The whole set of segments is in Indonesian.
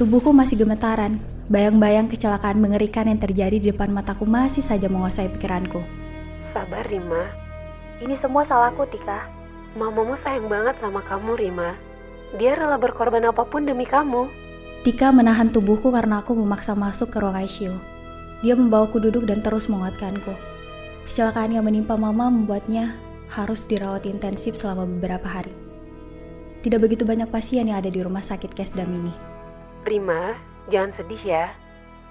Tubuhku masih gemetaran. Bayang-bayang kecelakaan mengerikan yang terjadi di depan mataku masih saja menguasai pikiranku. Sabar, Rima. Ini semua salahku, Tika. Mamamu sayang banget sama kamu, Rima. Dia rela berkorban apa pun demi kamu. Tika menahan tubuhku karena aku memaksa masuk ke ruang ICU. Dia membawaku duduk dan terus menguatkanku. Kecelakaan yang menimpa mama membuatnya harus dirawat intensif selama beberapa hari. Tidak begitu banyak pasien yang ada di rumah sakit Kesdam ini. Rima, jangan sedih ya.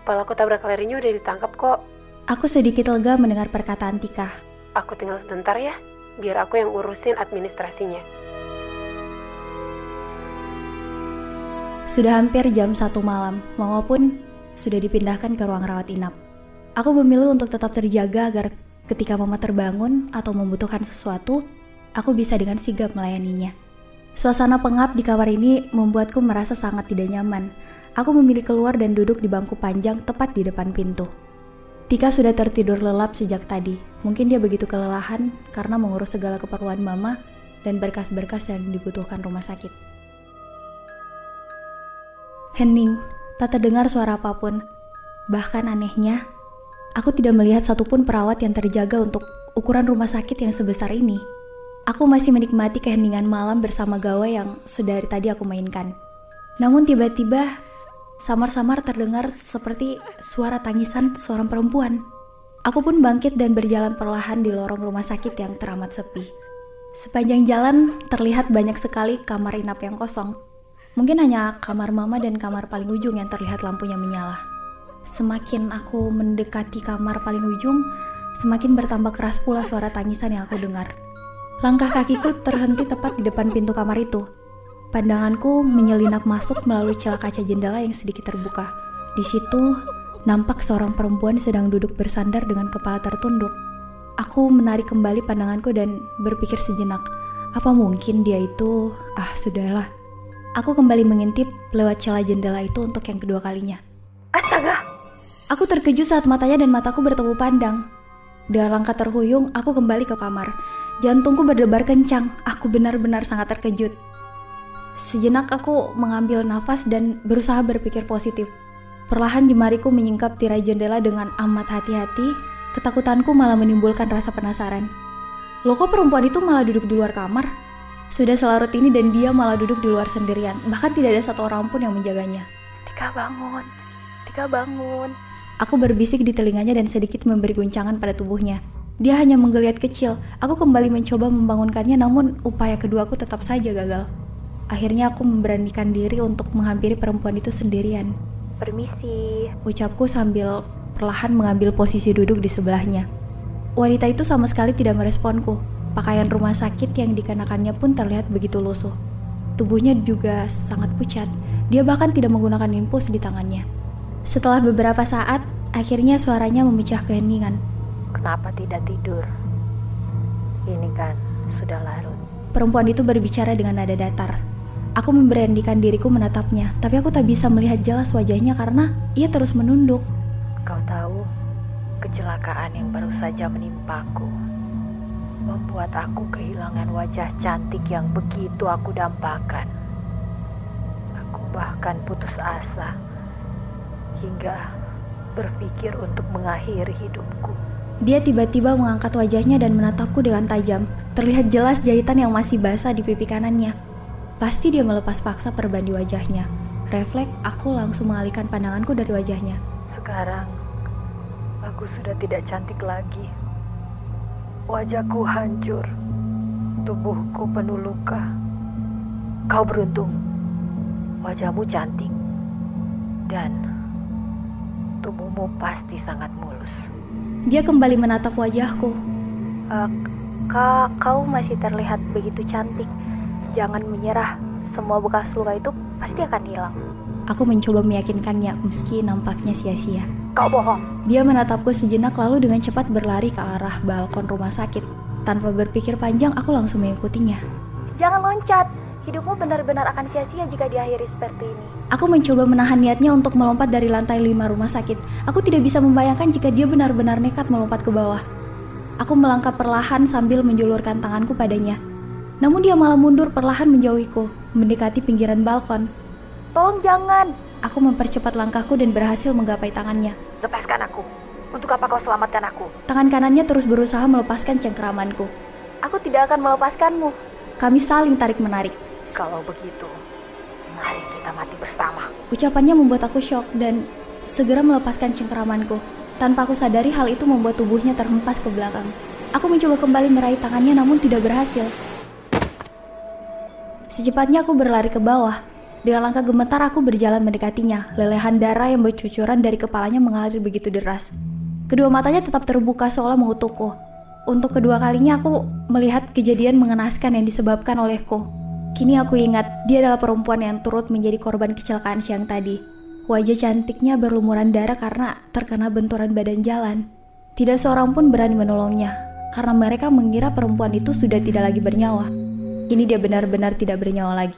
Pelaku tabrak larinya udah ditangkap kok. Aku sedikit lega mendengar perkataan Tika. Aku tinggal sebentar ya, biar aku yang urusin administrasinya. Sudah hampir jam satu malam, Mama pun sudah dipindahkan ke ruang rawat inap. Aku memilih untuk tetap terjaga agar ketika Mama terbangun atau membutuhkan sesuatu, aku bisa dengan sigap melayaninya. Suasana pengap di kamar ini membuatku merasa sangat tidak nyaman. Aku memilih keluar dan duduk di bangku panjang tepat di depan pintu. Tika sudah tertidur lelap sejak tadi. Mungkin dia begitu kelelahan karena mengurus segala keperluan mama dan berkas-berkas yang dibutuhkan rumah sakit. Hening, tak terdengar suara apa pun. Bahkan anehnya, aku tidak melihat satupun perawat yang terjaga untuk ukuran rumah sakit yang sebesar ini. Aku masih menikmati keheningan malam bersama gawai yang sedari tadi aku mainkan. Namun tiba-tiba, samar-samar terdengar seperti suara tangisan seorang perempuan. Aku pun bangkit dan berjalan perlahan di lorong rumah sakit yang teramat sepi. Sepanjang jalan terlihat banyak sekali kamar inap yang kosong. Mungkin hanya kamar mama dan kamar paling ujung yang terlihat lampunya menyala. Semakin aku mendekati kamar paling ujung, semakin bertambah keras pula suara tangisan yang aku dengar. Langkah kakiku terhenti tepat di depan pintu kamar itu. Pandanganku menyelinap masuk melalui celah kaca jendela yang sedikit terbuka. Di situ, nampak seorang perempuan sedang duduk bersandar dengan kepala tertunduk. Aku menarik kembali pandanganku dan berpikir sejenak, apa mungkin dia itu... Ah, sudahlah. Aku kembali mengintip lewat celah jendela itu untuk yang kedua kalinya. Astaga! Aku terkejut saat matanya dan mataku bertemu pandang. Dengan langkah terhuyung, aku kembali ke kamar. Jantungku berdebar kencang. Aku benar-benar sangat terkejut. Sejenak aku mengambil nafas dan berusaha berpikir positif. Perlahan jemariku menyingkap tirai jendela dengan amat hati-hati. Ketakutanku malah menimbulkan rasa penasaran. Loh kok perempuan itu malah duduk di luar kamar? Sudah selarut ini dan dia malah duduk di luar sendirian. Bahkan tidak ada satu orang pun yang menjaganya. Tika bangun, Tika bangun. Aku berbisik di telinganya dan sedikit memberi guncangan pada tubuhnya. Dia hanya menggeliat kecil. Aku kembali mencoba membangunkannya namun upaya keduaku tetap saja gagal. Akhirnya aku memberanikan diri untuk menghampiri perempuan itu sendirian. Permisi, ucapku sambil perlahan mengambil posisi duduk di sebelahnya. Wanita itu sama sekali tidak meresponku. Pakaian rumah sakit yang dikenakannya pun terlihat begitu lusuh. Tubuhnya juga sangat pucat. Dia bahkan tidak menggunakan infus di tangannya. Setelah beberapa saat, akhirnya suaranya memecah keheningan. Kenapa tidak tidur? Ini kan sudah larut. Perempuan itu berbicara dengan nada datar. Aku memberanikan diriku menatapnya, tapi aku tak bisa melihat jelas wajahnya karena ia terus menunduk. Kau tahu, kecelakaan yang baru saja menimpaku membuat aku kehilangan wajah cantik yang begitu aku dambakan. Aku bahkan putus asa hingga berpikir untuk mengakhiri hidupku. Dia tiba-tiba mengangkat wajahnya dan menatapku dengan tajam. Terlihat jelas jahitan yang masih basah di pipi kanannya. Pasti dia melepas paksa perban di wajahnya. Refleks, aku langsung mengalihkan pandanganku dari wajahnya. Sekarang, aku sudah tidak cantik lagi. Wajahku hancur, tubuhku penuh luka. Kau beruntung, wajahmu cantik, dan tubuhmu pasti sangat mulus. Dia kembali menatap wajahku. Uh, kak, kau masih terlihat begitu cantik. Jangan menyerah, semua bekas luka itu pasti akan hilang. Aku mencoba meyakinkannya meski nampaknya sia-sia. Kau bohong. Dia menatapku sejenak lalu dengan cepat berlari ke arah balkon rumah sakit. Tanpa berpikir panjang, aku langsung mengikutinya. Jangan loncat. Hidupmu benar-benar akan sia-sia jika diakhiri seperti ini. Aku mencoba menahan niatnya untuk melompat dari lantai lima rumah sakit. Aku tidak bisa membayangkan jika dia benar-benar nekat melompat ke bawah. Aku melangkah perlahan sambil menjulurkan tanganku padanya. Namun dia malah mundur perlahan menjauhiku, mendekati pinggiran balkon. Tolong jangan, Aku mempercepat langkahku dan berhasil menggapai tangannya. Lepaskan aku. Untuk apa kau selamatkan aku? Tangan kanannya terus berusaha melepaskan cengkeramanku. Aku tidak akan melepaskanmu. Kami saling tarik-menarik. Kalau begitu, mari kita mati bersama. Ucapannya membuat aku shock dan segera melepaskan cengkeramanku. Tanpa aku sadari hal itu membuat tubuhnya terhempas ke belakang. Aku mencoba kembali meraih tangannya namun tidak berhasil. Secepatnya aku berlari ke bawah. Dengan langkah gemetar aku berjalan mendekatinya. Lelehan darah yang bercucuran dari kepalanya mengalir begitu deras. Kedua matanya tetap terbuka seolah mengutukku. Untuk kedua kalinya aku melihat kejadian mengenaskan yang disebabkan olehku. Kini aku ingat dia adalah perempuan yang turut menjadi korban kecelakaan siang tadi. Wajah cantiknya berlumuran darah karena terkena benturan badan jalan. Tidak seorang pun berani menolongnya, karena mereka mengira perempuan itu sudah tidak lagi bernyawa. Kini dia benar-benar tidak bernyawa lagi.